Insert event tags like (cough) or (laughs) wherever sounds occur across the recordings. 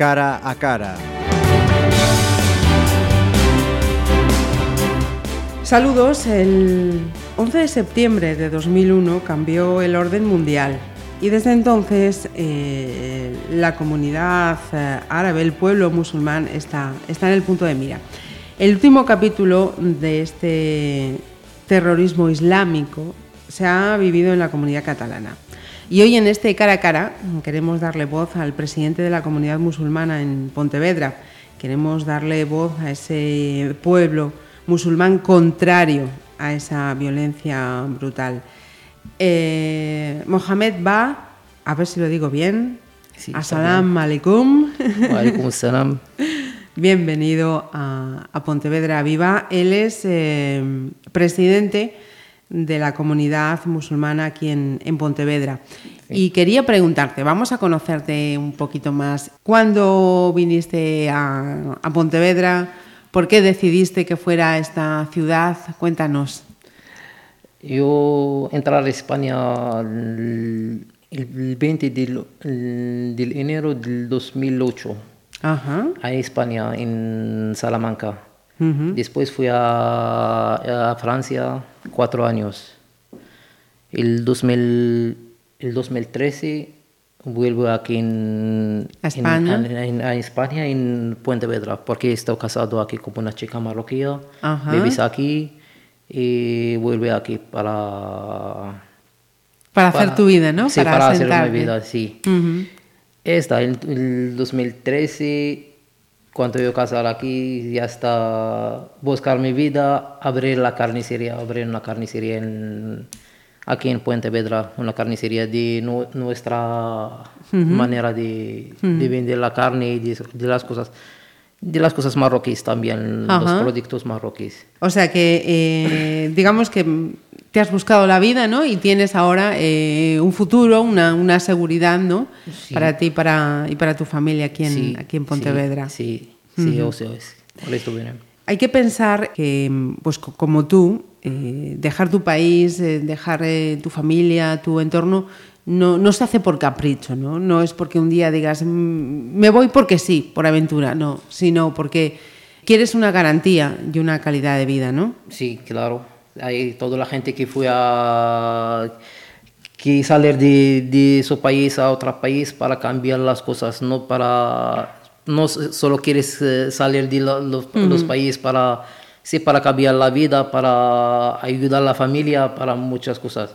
cara a cara. Saludos, el 11 de septiembre de 2001 cambió el orden mundial y desde entonces eh, la comunidad eh, árabe, el pueblo musulmán, está, está en el punto de mira. El último capítulo de este terrorismo islámico se ha vivido en la comunidad catalana. Y hoy en este cara a cara queremos darle voz al presidente de la comunidad musulmana en Pontevedra. Queremos darle voz a ese pueblo musulmán contrario a esa violencia brutal. Eh, Mohamed Ba, a ver si lo digo bien. Sí, Assalamu alaikum. Alaikum salam. (laughs) Bienvenido a, a Pontevedra Viva. Él es eh, presidente de la comunidad musulmana aquí en, en Pontevedra. Y quería preguntarte, vamos a conocerte un poquito más. ¿Cuándo viniste a, a Pontevedra? ¿Por qué decidiste que fuera esta ciudad? Cuéntanos. Yo entré a España el, el 20 del, el- del enero del 2008 Ajá. a España, en Salamanca. Después fui a, a Francia cuatro años. El, 2000, el 2013 vuelvo aquí en, ¿A España? En, en- a España, en Pontevedra, porque estoy casado aquí con una chica marroquí. Ajá. Vives aquí y vuelve aquí para... Para hacer tu vida, ¿no? Sí, para, hacer mi vida, sí. Ujú. Esta, en el 2013, cuando yo casar aquí, ya está buscar mi vida, abrir la carnicería, abrir una carnicería en, aquí en Puente Vedra, una carnicería de nu- nuestra manera de, de vender la carne y de, de las cosas, de las cosas marroquíes también, los productos marroquíes. O sea que, eh, digamos que te has buscado la vida, ¿no? Y tienes ahora eh, un futuro, una, una seguridad, ¿no? Sí. Para ti para, y para tu familia aquí en, Sí, aquí en Pontevedra. Sí, sí, o sea, es- por esto viene. Hay que pensar que, pues co- como tú, eh, dejar tu país, eh, dejar tu familia, tu entorno, no, no se hace por capricho, ¿no? No es porque un día digas, "Mm, me voy porque sí, por aventura, no, sino porque quieres una garantía y una calidad de vida, ¿no? Sí, claro. Hay toda la gente que fue a que salir de, de su país a otro país para cambiar las cosas, no para no solo quieres eh, salir de lo- los, los países para sí para cambiar la vida, para ayudar a la familia, para muchas cosas.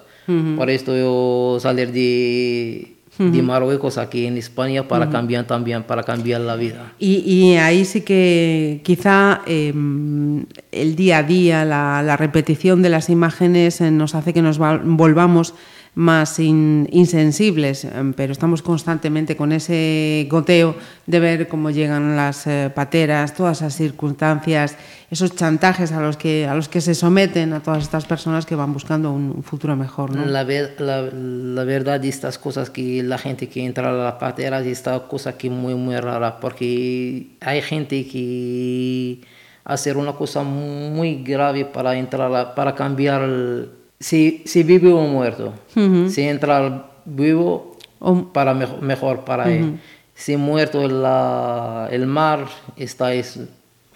Por esto yo salir de, de Marruecos aquí en España para cambiar también, para cambiar la vida. Y, y ahí sí que quizá eh, el día a día, la, la repetición de las imágenes eh, nos hace que nos volvamos más in- insensibles, eh, pero estamos constantemente con ese goteo de ver cómo llegan las eh, pateras, todas esas circunstancias, esos chantajes a los que a los que se someten a todas estas personas que van buscando un, un futuro mejor, ¿no? La, ver- la, la verdad de estas cosas que la gente que entra a la patera es esta cosa que muy muy rara porque hay gente que hacer una cosa muy grave para entrar a- para cambiar el- si, si vive o muerto si entra vivo para mejor, mejor para él si muerto la, el mar está es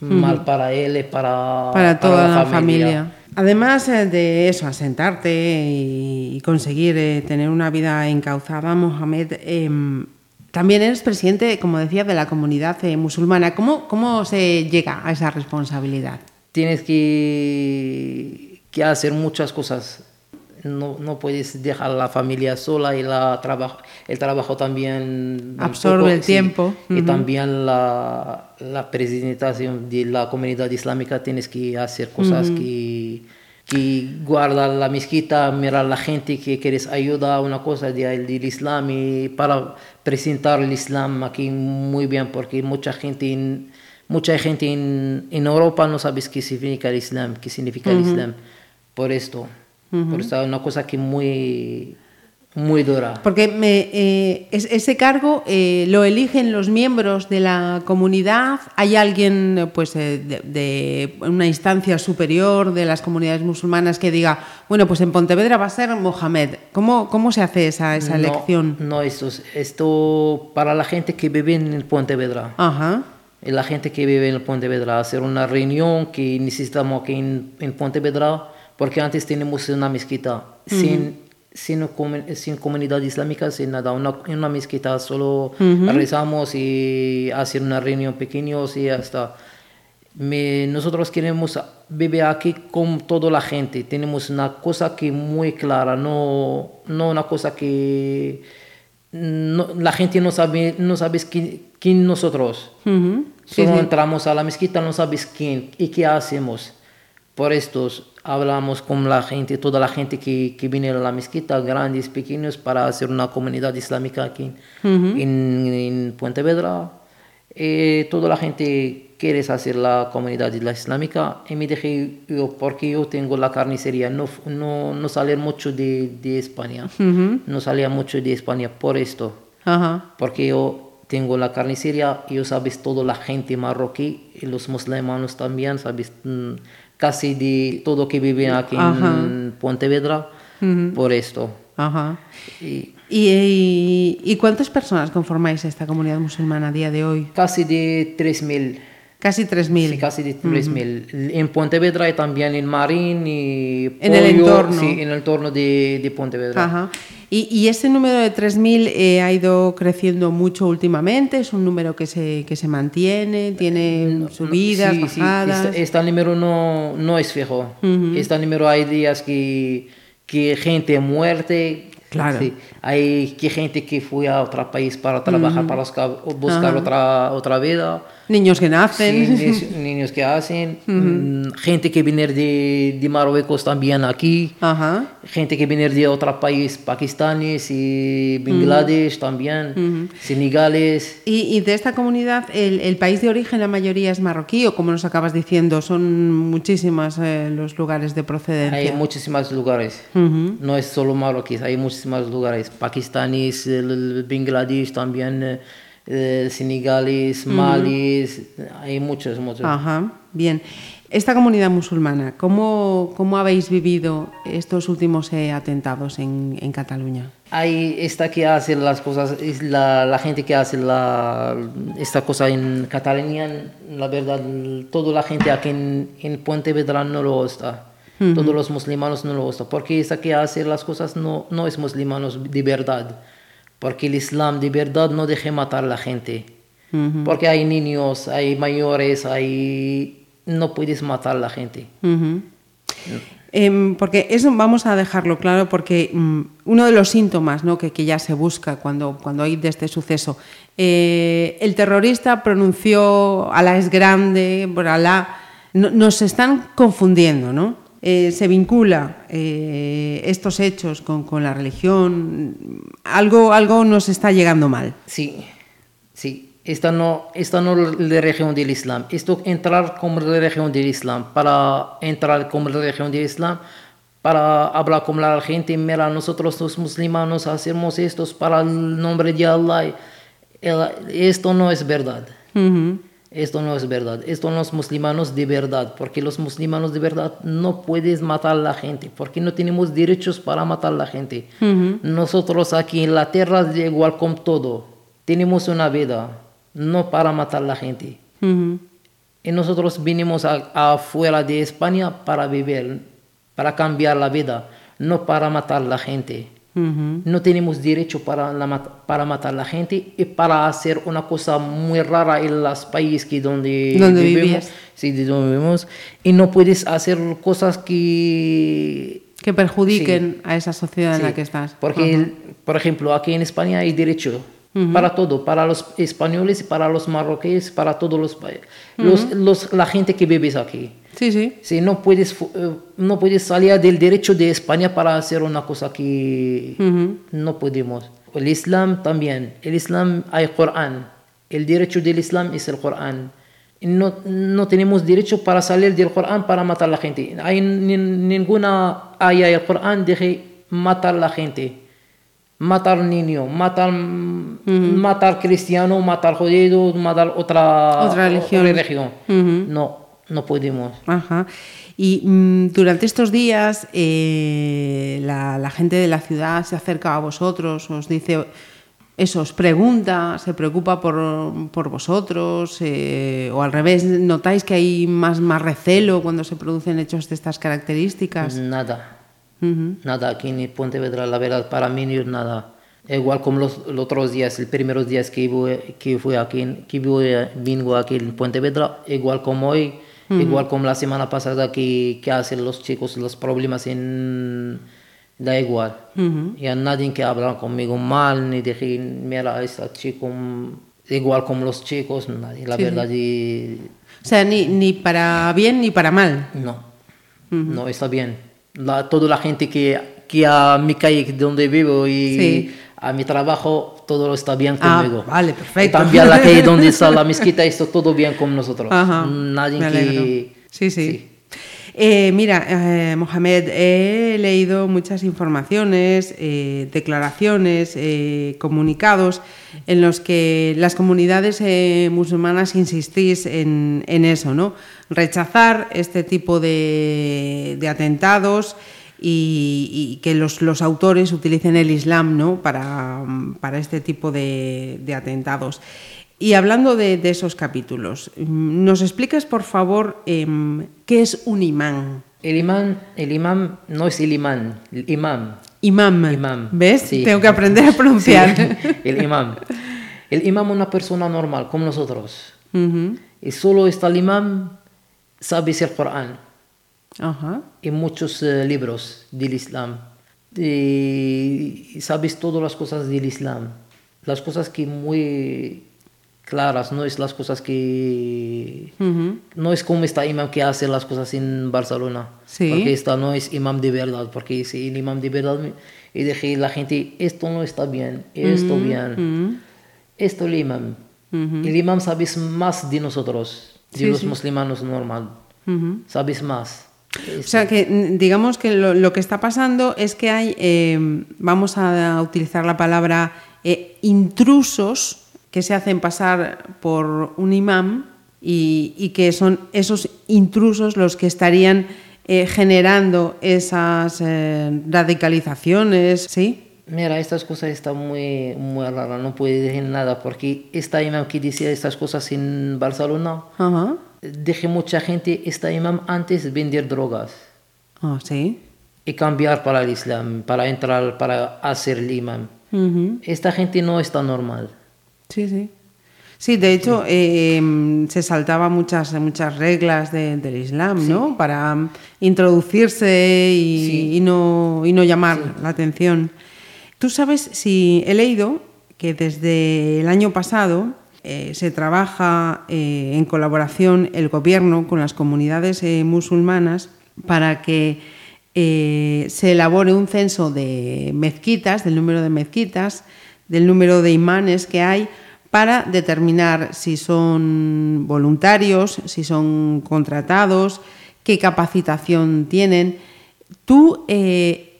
mal para él y para, para toda la la, familia. Además eh, de eso, asentarte y, y conseguir eh, tener una vida encauzada, Mohamed, em, también eres presidente, como decía, de la comunidad eh, musulmana. ¿Cómo, ¿Cómo se llega a esa responsabilidad? tienes que, que hacer muchas cosas. No, no puedes dejar la familia sola y la trabajo, el trabajo también... Absorbe poco, el tiempo. Y Ujú. también la, la presentación de la comunidad islámica tienes que hacer cosas que, que guardar la mezquita, mirar la gente que quieres ayudar, una cosa de- del Islam y para presentar el Islam aquí muy bien porque mucha gente... en- Mucha gente en, en Europa no sabe qué significa el Islam, qué significa el Islam. Por esto. Por esto es una cosa que muy... muy dura. Porque me, eh, es- ese cargo eh, lo eligen los miembros de la comunidad. ¿Hay alguien pues, eh, de, de una instancia superior de las comunidades musulmanas que diga, bueno, pues en Pontevedra va a ser Mohamed? ¿Cómo, cómo se hace esa, esa No, elección? No, esto, es- esto para la gente que vive en el Pontevedra. Ajá. Y la gente que vive en el Pontevedra, hacer una reunión que necesitamos aquí en, en Pontevedra, porque antes tenemos una mezquita sin, sin, comu- sin comunidad islámica, sin nada, una, una mezquita, solo rezamos y hacer una reunión pequeños y ya está. Me- nosotros queremos vivir aquí con toda la gente, tenemos una cosa que muy clara, no, no una cosa que no- la gente no sabe, no sabe quién, quién nosotros. Ujú. Sí, Solo sí. entramos a la mezquita, no sabes quién y qué hacemos. Por esto hablamos con la gente, toda la gente que, que viene a la mezquita, grandes, pequeños, para hacer una comunidad islámica aquí en, en Pontevedra. Eh, toda la gente quiere hacer la comunidad islámica. Y me dije yo, porque yo tengo la carnicería, no, no, no sale mucho de, de España, no salía mucho de España por esto. Ajá. porque yo tengo la carnicería y yo sabes toda la gente marroquí y los musulmanes también sabes mm, casi de todo que viven aquí en Pontevedra por esto Ajá. y ¿Y, cuántas personas conformáis esta comunidad musulmana a día de hoy? casi de 3000 Casi 3.000. sí, casi de 3000 en Pontevedra y también en Marín y En el entorno. sí, en el entorno de, de Pontevedra Ajá. Y, y ese número de 3.000 eh, ha ido creciendo mucho últimamente, es un número que se, que se mantiene, tiene subidas, Sí, sí, bajadas. Este, este número no, no es fijo. Este número hay días que, que gente muerte. Claro. Sí. Hay que gente que fue a otro país para trabajar, para buscar, buscar otra, otra vida. Niños que Sí, nacen. niños, niños que hacen. Mm, Gente que viene de, de Marruecos también aquí. Ajá. Gente que viene de otro país, pakistaníes y Bangladesh también, senegales. Y, y de esta comunidad, el, el país de origen, la mayoría es marroquí, o como nos acabas diciendo, son muchísimos eh, los lugares de procedencia. Hay muchísimos lugares. No es solo marroquíes, hay muchísimos lugares. Pakistaníes, el, el Bangladesh también, eh, eh, senegales, malis, hay muchos, muchos. Ajá, bien. Esta comunidad musulmana, ¿cómo, cómo habéis vivido estos últimos eh, atentados en, en Cataluña? Hay esta que hace las cosas, es la, la gente que hace la, esta cosa en Cataluña, la verdad, toda la gente aquí en, en Pontevedra no lo gusta. Todos los musulmanes no lo gustan, porque esta que hace las cosas no, no es musulmanos de verdad. Porque el Islam de verdad no deja matar a la gente. Porque hay niños, hay mayores, hay... No puedes matar a la gente. Ujú. Em, porque eso vamos a dejarlo claro porque mm, uno de los síntomas ¿no? que, que ya se busca cuando, cuando hay de este suceso, eh, el terrorista pronunció Alá es grande, por Alá, no- nos están confundiendo, ¿no? Eh, se vincula eh, estos hechos con, con la religión, algo, algo nos está llegando mal. Sí, sí. Esta no, esta no es la religión del Islam. Esto entrar como la religión del Islam. Para entrar como la religión del Islam, para hablar con la gente, mira, nosotros los musulmanes hacemos esto para el nombre de Allah. El- Esto no es verdad. Ujú. Esto no es verdad. Esto no es musulmanos de verdad. Porque los musulmanos de verdad no puedes matar a la gente. Porque no tenemos derechos para matar a la gente. Nosotros aquí en la tierra es igual con todo. Tenemos una vida. No para matar a la gente. Y nosotros vinimos afuera de España para vivir. Para cambiar la vida. No para matar a la gente. No tenemos derecho para, la para matar a la gente y para hacer una cosa muy rara en los países que donde, Donde vivimos. vivías. Sí, de donde vivimos. Y no puedes hacer cosas que... Que perjudiquen a esa sociedad en la que estás. Porque, por ejemplo, aquí en España hay derecho para todo, para los españoles, para los marroquíes, para todos los países. Los, los- la gente que vive aquí. Sí, sí. Sí, no puedes, eh, no puedes salir del derecho de España para hacer una cosa que no podemos. El Islam también. El Islam hay Corán. El derecho del Islam es el Corán. No, no tenemos derecho para salir del Corán para matar a la gente. Hay ni- ninguna aya del Corán deje matar a la gente. Matar niño, matar, matar cristiano, matar judío, matar otra, Otra religión. No, no podemos. Ajá. Y mm, durante estos días eh, la, la gente de la ciudad se acerca a vosotros, os dice eso, os pregunta, se preocupa por, por vosotros, eh, o al revés, ¿notáis que hay más, más recelo cuando se producen hechos de estas características? Nada. Ujú. Nada aquí en Pontevedra, la verdad, para mí no es nada. Igual como los, los otros días, los primeros días que, voy, que fui aquí, en- que voy, vengo aquí en Pontevedra, igual como hoy, igual como la semana pasada que, que hacen los chicos los problemas en... Da igual. Y a nadie que habla conmigo mal, ni dije, mira, este chico, igual como los chicos, nadie, la Sí, sí. verdad, y- O sea, ni, ni para bien ni para mal. no, no está bien. La, toda la gente que, que a mi calle donde vivo y Sí. a mi trabajo, todo está bien Ah, conmigo. vale, perfecto. También la calle donde está la (laughs) mezquita, está todo bien con nosotros. Ajá, Nadie me alegro. que... Sí, sí. Eh, mira, eh, Mohamed, he leído muchas informaciones, eh, declaraciones, comunicados en los que las comunidades musulmanas insistís en, en eso, ¿no? Rechazar este tipo de, de atentados y, y que los, los autores utilicen el Islam, ¿no? Para, para este tipo de, de atentados. Y hablando de, de esos capítulos, ¿nos explicas, por favor, em, qué es un imán? El imán, el imán no es el imán, el imam. Imam. Imam. ¿Ves? Sí. Tengo que aprender a pronunciar. Sí, (laughs) el imam. El imam es una persona normal, como nosotros. Ujú. Y solo está el imam, sabe el Corán. Ajá. y muchos eh, libros del Islam. Y, sabes todas las cosas del Islam. Las cosas que muy claras, no es las cosas que... No es como esta imam que hace las cosas en Barcelona. Sí. Porque esta no es imam de verdad. Porque si el imam de verdad... Y dije la gente, esto no está bien, esto bien. Esto el imam. El imam sabes más de nosotros, Sí, los sí. musulmanes normal. Sabes más. O sea que digamos que lo, lo que está pasando es que hay, eh, vamos a utilizar la palabra eh, intrusos que se hacen pasar por un imán y, y que son esos intrusos los que estarían eh, generando esas eh, radicalizaciones, ¿sí? Mira, estas cosas están muy, muy raras, no puedo decir nada, porque esta imam que decía estas cosas en Barcelona, Ajá. dije mucha gente, esta imam antes vender drogas Ah, sí. y cambiar para el Islam, para entrar, para hacer el imam. Esta gente no está normal. Sí, sí. Sí, de hecho, eh, em, se saltaba muchas, muchas reglas de- del Islam, ¿no? Para introducirse y, Sí. y no, y no llamar la atención. Tú sabes si he leído que desde el año pasado eh, se trabaja eh, en colaboración el gobierno con las comunidades eh, musulmanas para que se elabore un censo de mezquitas, del número de mezquitas, del número de imanes que hay, para determinar si son voluntarios, si son contratados, qué capacitación tienen. ¿Tú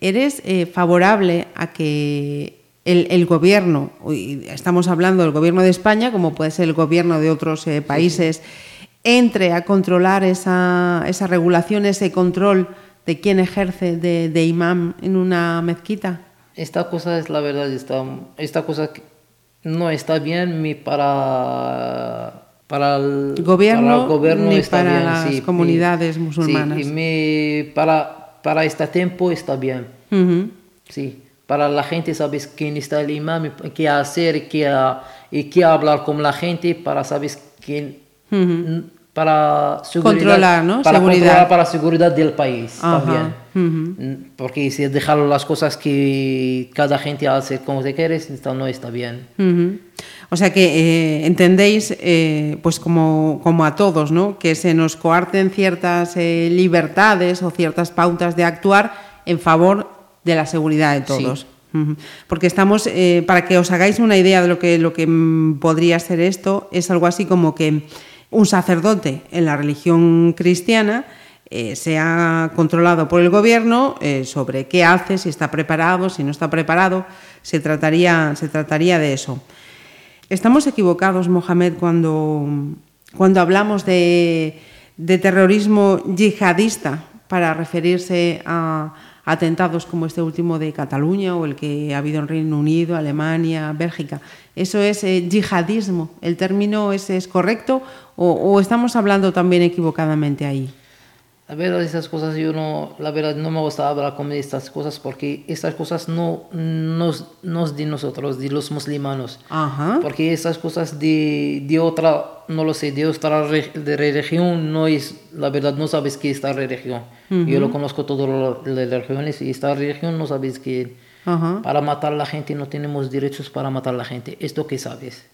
eres eh, favorable a que el, el gobierno, y estamos hablando del gobierno de España, como puede ser el gobierno de otros eh, países, entre a controlar esa, esa regulación, ese control de quién ejerce de, de imam en una mezquita? Esta cosa es la verdad, esta, esta cosa no está bien ni para, para el Gobierno para el gobierno ni está para bien, las sí, y- comunidades musulmanas. y mi- para, para este tiempo está bien. Sí, para la gente sabes quién está el imam, y qué hacer qué, y qué hablar con la gente para sabes quién. Para seguridad, Controlar, ¿no? para Seguridad. controlar para seguridad del país Ajá, también. ujú. Mm, Porque si dejaron las cosas que cada gente hace como te quieres, esto no está bien. Ujú. O sea que eh, entendéis, eh, pues como, como a todos, ¿no? Que se nos coarten ciertas eh, libertades o ciertas pautas de actuar en favor de la seguridad de todos. Ujú. Porque estamos, eh, para que os hagáis una idea de lo que, lo que mm, podría ser esto, es algo así como que un sacerdote en la religión cristiana eh, sea controlado por el gobierno eh, sobre qué hace, si está preparado, si no está preparado. Se trataría, se trataría de eso. Estamos equivocados, Mohamed, cuando, cuando hablamos de, de terrorismo yihadista para referirse a atentados como este último de Cataluña o el que ha habido en Reino Unido, Alemania, Bélgica. ¿Eso es eh, yihadismo? ¿El término es, correcto o estamos hablando también equivocadamente ahí? La verdad, esas cosas yo no, la verdad no me gusta hablar con estas cosas porque estas cosas no nos, nos de nosotros, de los musulmanos. Ajá. Porque estas cosas de, de otra, no lo sé, de otra re- de religión no es, la verdad no sabes qué es esta religión. Yo lo conozco todas las religiones y esta religión no sabes Ajá. para matar a la gente no tenemos derechos para matar a la gente. Esto que sabes.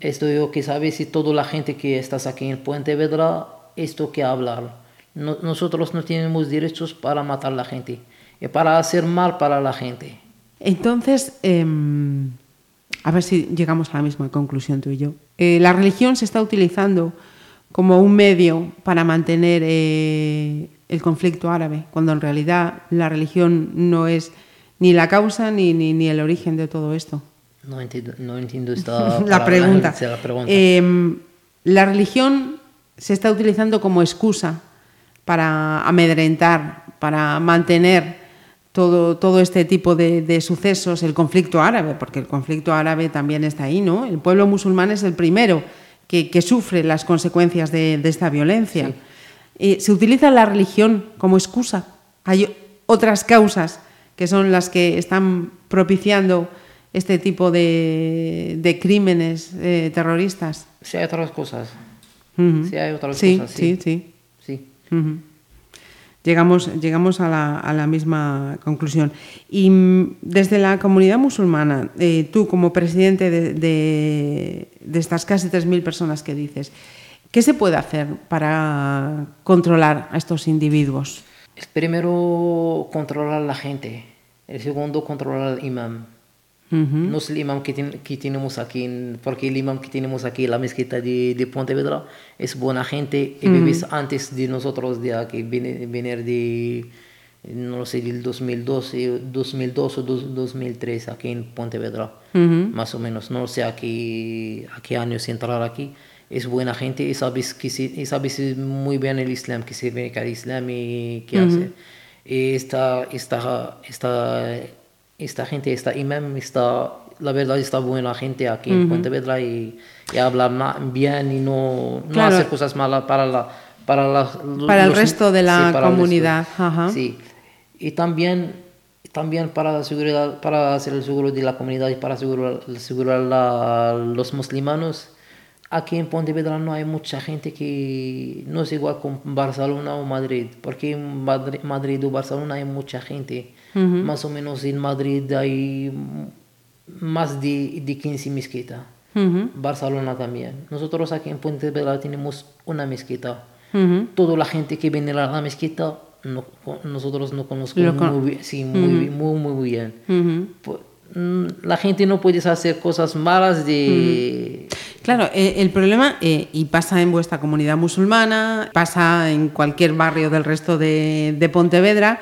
Esto yo que sabes y toda la gente que estás aquí en Puente Vedra, esto que hablar. No- nosotros no tenemos derechos para matar a la gente y para hacer mal para la gente. Entonces, em, a ver si llegamos a la misma conclusión tú y yo. Eh, la religión se está utilizando como un medio para mantener eh, el conflicto árabe, cuando en realidad la religión no es ni la causa ni, ni, ni el origen de todo esto. No entiendo, no entiendo esta (laughs) la pregunta. la pregunta. Em, la religión se está utilizando como excusa para amedrentar, para mantener todo, todo este tipo de, de sucesos, el conflicto árabe, porque el conflicto árabe también está ahí, ¿no? El pueblo musulmán es el primero que, que sufre las consecuencias de, de esta violencia. Sí. Eh, se utiliza la religión como excusa. Hay otras causas que son las que están propiciando este tipo de, de crímenes eh, terroristas. Sí hay otras cosas. Ujú. Sí hay otras sí, cosas. sí, Sí, sí. Llegamos, llegamos a, la, a la misma conclusión. Y mm, desde la comunidad musulmana, eh, tú como presidente de, de- de estas casi 3.000 personas que dices, ¿qué se puede hacer para controlar a estos individuos? El primero, controlar a la gente. El segundo, controlar al imam. Ujú. No es el imam que, ten- que tenemos aquí, porque el imam que tenemos aquí la mezquita de, de Pontevedra es buena gente y vives antes de nosotros de aquí, viene- venir de, no lo sé, del 2012, 2002 o dos- 2003 aquí en Pontevedra, Ujú. más o menos. No sé a qué, a qué años entrar aquí. Es buena gente y sabes, que se- y sabes muy bien el Islam, que se que el Islam y qué hace. Y esta, esta, esta, esta gente, esta imam, está, la verdad está buena gente aquí en Pontevedra y, y habla bien y no, hacer cosas malas para la para, la- Para el resto de la comunidad, ajá. Sí. Y también, también para, seguridad, para hacer el seguro de la comunidad y para asegurar, asegurar la- los musulmanos, aquí en Pontevedra no hay mucha gente que no es igual con Barcelona o Madrid, porque en Madri- Madrid o Barcelona hay mucha gente. Más o menos en Madrid hay más de, de 15 mezquitas. Ujú. Barcelona también. Nosotros aquí en Pontevedra tenemos una mezquita. Ujú. Toda la gente que viene a la mezquita, no- nosotros no conocemos con- muy bien. Sí, muy, muy, muy bien. Pues, mm, la gente no puede hacer cosas malas de... Claro, eh, el problema, eh, y pasa en vuestra comunidad musulmana, pasa en cualquier barrio del resto de, de Pontevedra,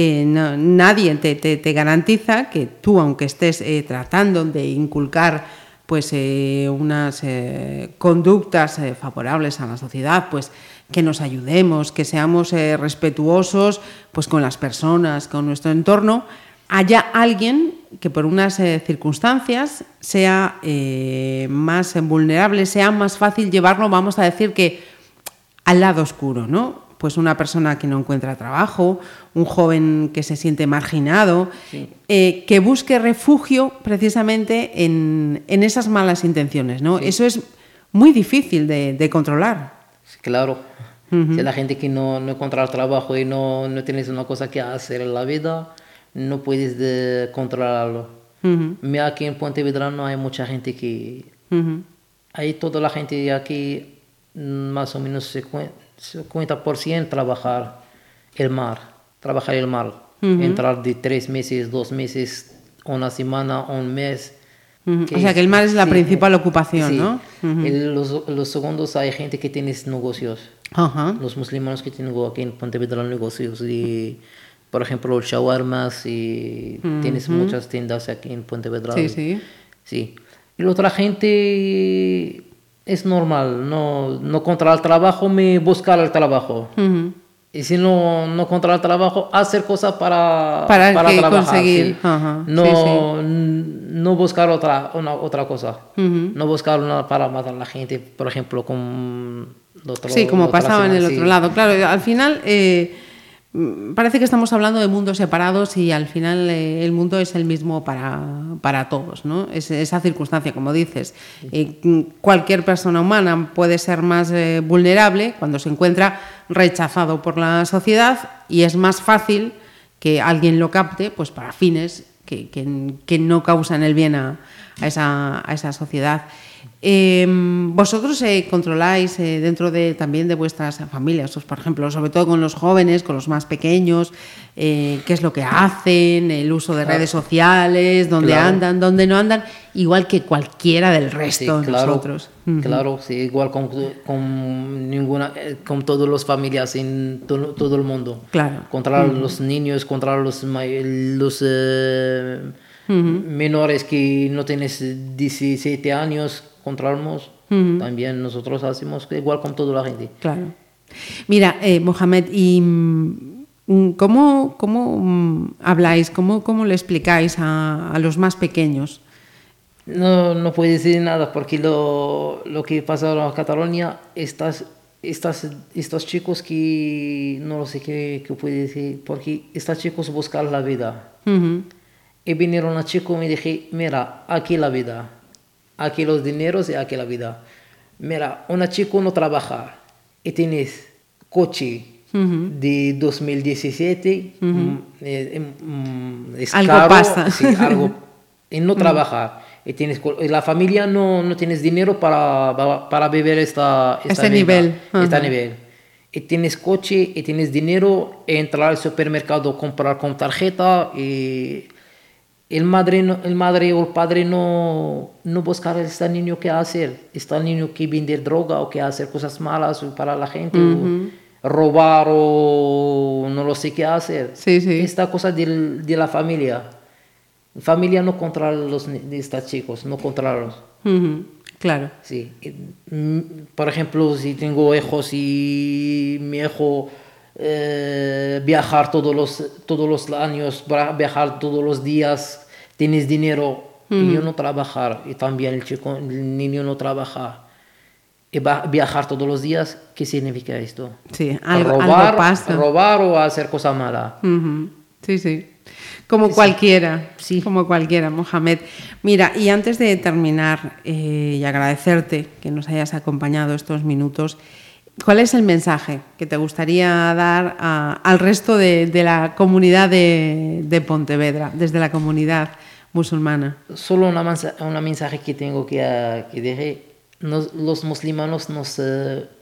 eh, no- nadie te, te- te garantiza que tú, aunque estés eh, tratando de inculcar pues eh, unas conductas favorables a la sociedad, pues que nos ayudemos, que seamos respetuosos pues con las personas, con nuestro entorno, haya alguien que por unas circunstancias sea más vulnerable, sea más fácil llevarlo, vamos a decir que al lado oscuro, ¿no? Pues una persona que no encuentra trabajo, un joven que se siente marginado, eh, que busque refugio precisamente en, en esas malas intenciones, ¿no? Eso es muy difícil de, de controlar. Claro. Si la gente que no, no encuentra trabajo y no, no tienes una cosa que hacer en la vida, no puedes de controlarlo. Mira, Aquí en Pontevedra no hay mucha gente que... Hay toda la gente de aquí, más o menos 50%, 50% trabajar el mar, trabajar el mar, entrar de tres meses, dos meses, una semana, un mes, o sea que el mar es la principal ocupación, ¿no? los, los, segundos hay gente que tiene negocios. Los musulmanes que tienen aquí en Pontevedra negocios y por ejemplo, shawarmas y tienes muchas tiendas aquí en Pontevedra. Sí, sí. Sí. Y la otra gente es normal, no, no contra el trabajo, me buscar el trabajo. Y si no, no contra el trabajo, hacer cosas para, para, trabajar. Conseguir. no, no buscar otra, una, otra cosa. No buscar una para matar a la gente, por ejemplo, con... Otro, sí, como pasaba en el otro lado. Claro, al final... Eh, parece que estamos hablando de mundos separados y al final eh, el mundo es el mismo para, para todos, ¿no? Es, esa circunstancia, como dices. Eh, cualquier persona humana puede ser más eh, vulnerable cuando se encuentra rechazado por la sociedad y es más fácil que alguien lo capte pues para fines que, que, no causan el bien a, a, esa, a esa sociedad. Em, vosotros eh, controláis eh, dentro de, también de vuestras familias, por ejemplo, sobre todo con los jóvenes, con los más pequeños, eh, qué es lo que hacen, el uso de redes sociales, dónde andan, dónde no andan, igual que cualquiera del resto de nosotros. Claro, sí, igual con, con, ninguna, con todas las familias en todo, el mundo. Claro. Contra los niños, contra los, los menores que no tienen 17 años controlamos, también nosotros hacemos igual con toda la gente. Claro. Mira, eh, Mohamed, ¿y mm, cómo, cómo mm, habláis, cómo, cómo le explicáis a, a, los más pequeños? No, no puedo decir nada porque lo, lo que pasa en Cataluña, estas, estas, estos chicos que no lo sé qué, qué puedo decir, porque estos chicos buscan la vida. Y vinieron a chico y me dije, mira, aquí la vida aquí los dineros y aquí la vida. Mira, una chico no trabaja y tienes coche de 2017, mm, eh, mm, es algo caro, pasa. algo, (laughs) y no trabaja. Y tienes, la familia no, no tienes dinero para, para beber esta, esta este nivel. Este nivel. Y tienes coche y tienes dinero, entrar al supermercado, comprar con tarjeta y el madre, el madre o el padre no, no buscar a este niño qué hacer, este niño que vende droga o que hacer cosas malas para la gente, robar o no lo sé qué hacer. Sí, sí. Esta cosa de, de la familia. La familia no controla los estos chicos, no controla Claro. Sí. Mm, por ejemplo, si tengo hijos y mi hijo eh, viajar todos los, todos los años, viajar todos los días, tienes dinero y yo no trabajar, y también el, chico, el niño no trabaja, y va viajar todos los días, ¿qué significa esto? Sí, algo, robar, pasa. robar o hacer cosas malas. Sí, sí. Como cualquiera, sí. como cualquiera, Mohamed. Mira, y antes de terminar eh, y agradecerte que nos hayas acompañado estos minutos, ¿Cuál es el mensaje que te gustaría dar al resto de, la comunidad de, Pontevedra, desde la comunidad musulmana? Solo una, una mensaje que tengo que, uh, que los musulmanos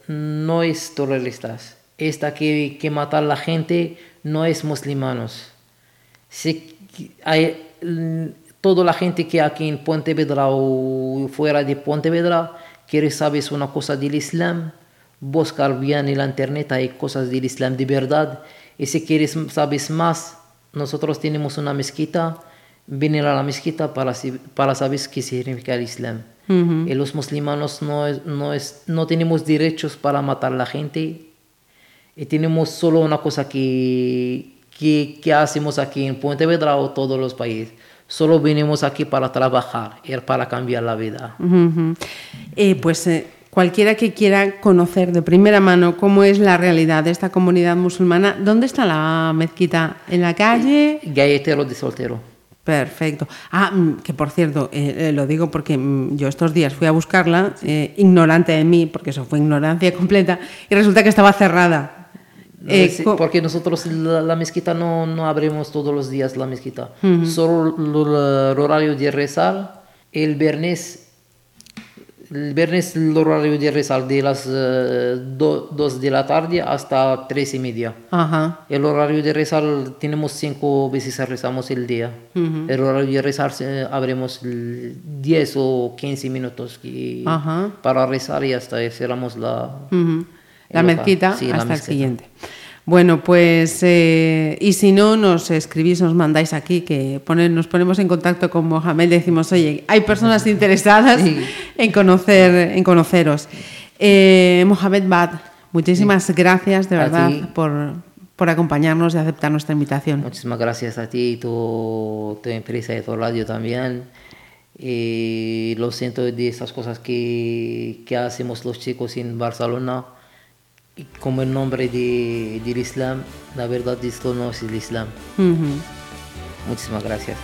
no es terroristas. Esta que, que matar a la gente no es musulmanos. Si hay, toda la gente que aquí en Pontevedra o fuera de Pontevedra quiere saber una cosa del Islam, buscar bien en la internet, hay cosas del Islam de verdad. Y si quieres sabes más, nosotros tenemos una mezquita, venir a la mezquita para, para saber qué significa el Islam. Y los musulmanes no, no, es, no tenemos derechos para matar a la gente. Y tenemos solo una cosa que, que, que hacemos aquí en Pontevedra o todos los países. Solo venimos aquí para trabajar para cambiar la vida. Eh, pues eh, cualquiera que quiera conocer de primera mano cómo es la realidad de esta comunidad musulmana, ¿dónde está la mezquita? ¿En la calle? Galletero de Soltero. Perfecto. Ah, mm, que por cierto, eh, eh, lo digo porque mm, yo estos días fui a buscarla, eh, ignorante de mí, porque eso fue ignorancia completa, y resulta que estaba cerrada. porque nosotros la, mezquita no, no, abrimos todos los días la mezquita. Solo el horario de rezar, el viernes el viernes el horario de rezar de las 2 de la tarde hasta 3 y media. Ajá. El horario de rezar tenemos 5 veces rezamos el día. El horario de rezar eh, abrimos 10 o 15 minutos que- para rezar y hasta cerramos la... Ujú. La el local. mezquita Sí, la hasta el mezquita. siguiente. Bueno, pues, eh, y si no, nos escribís, nos mandáis aquí, que nos ponemos en contacto con Mohamed y decimos, oye, hay personas (laughs) interesadas Sí. en, conocer, en conoceros. Eh, Mohamed Bad, muchísimas gracias de verdad por, por acompañarnos y aceptar nuestra invitación. Muchísimas gracias a ti y tu, tu empresa y tu radio también. Y lo siento de estas cosas que, que hacemos los chicos en Barcelona. Y como el nombre de, del Islam, la verdad esto no es el Islam. Ujú. Muchísimas gracias.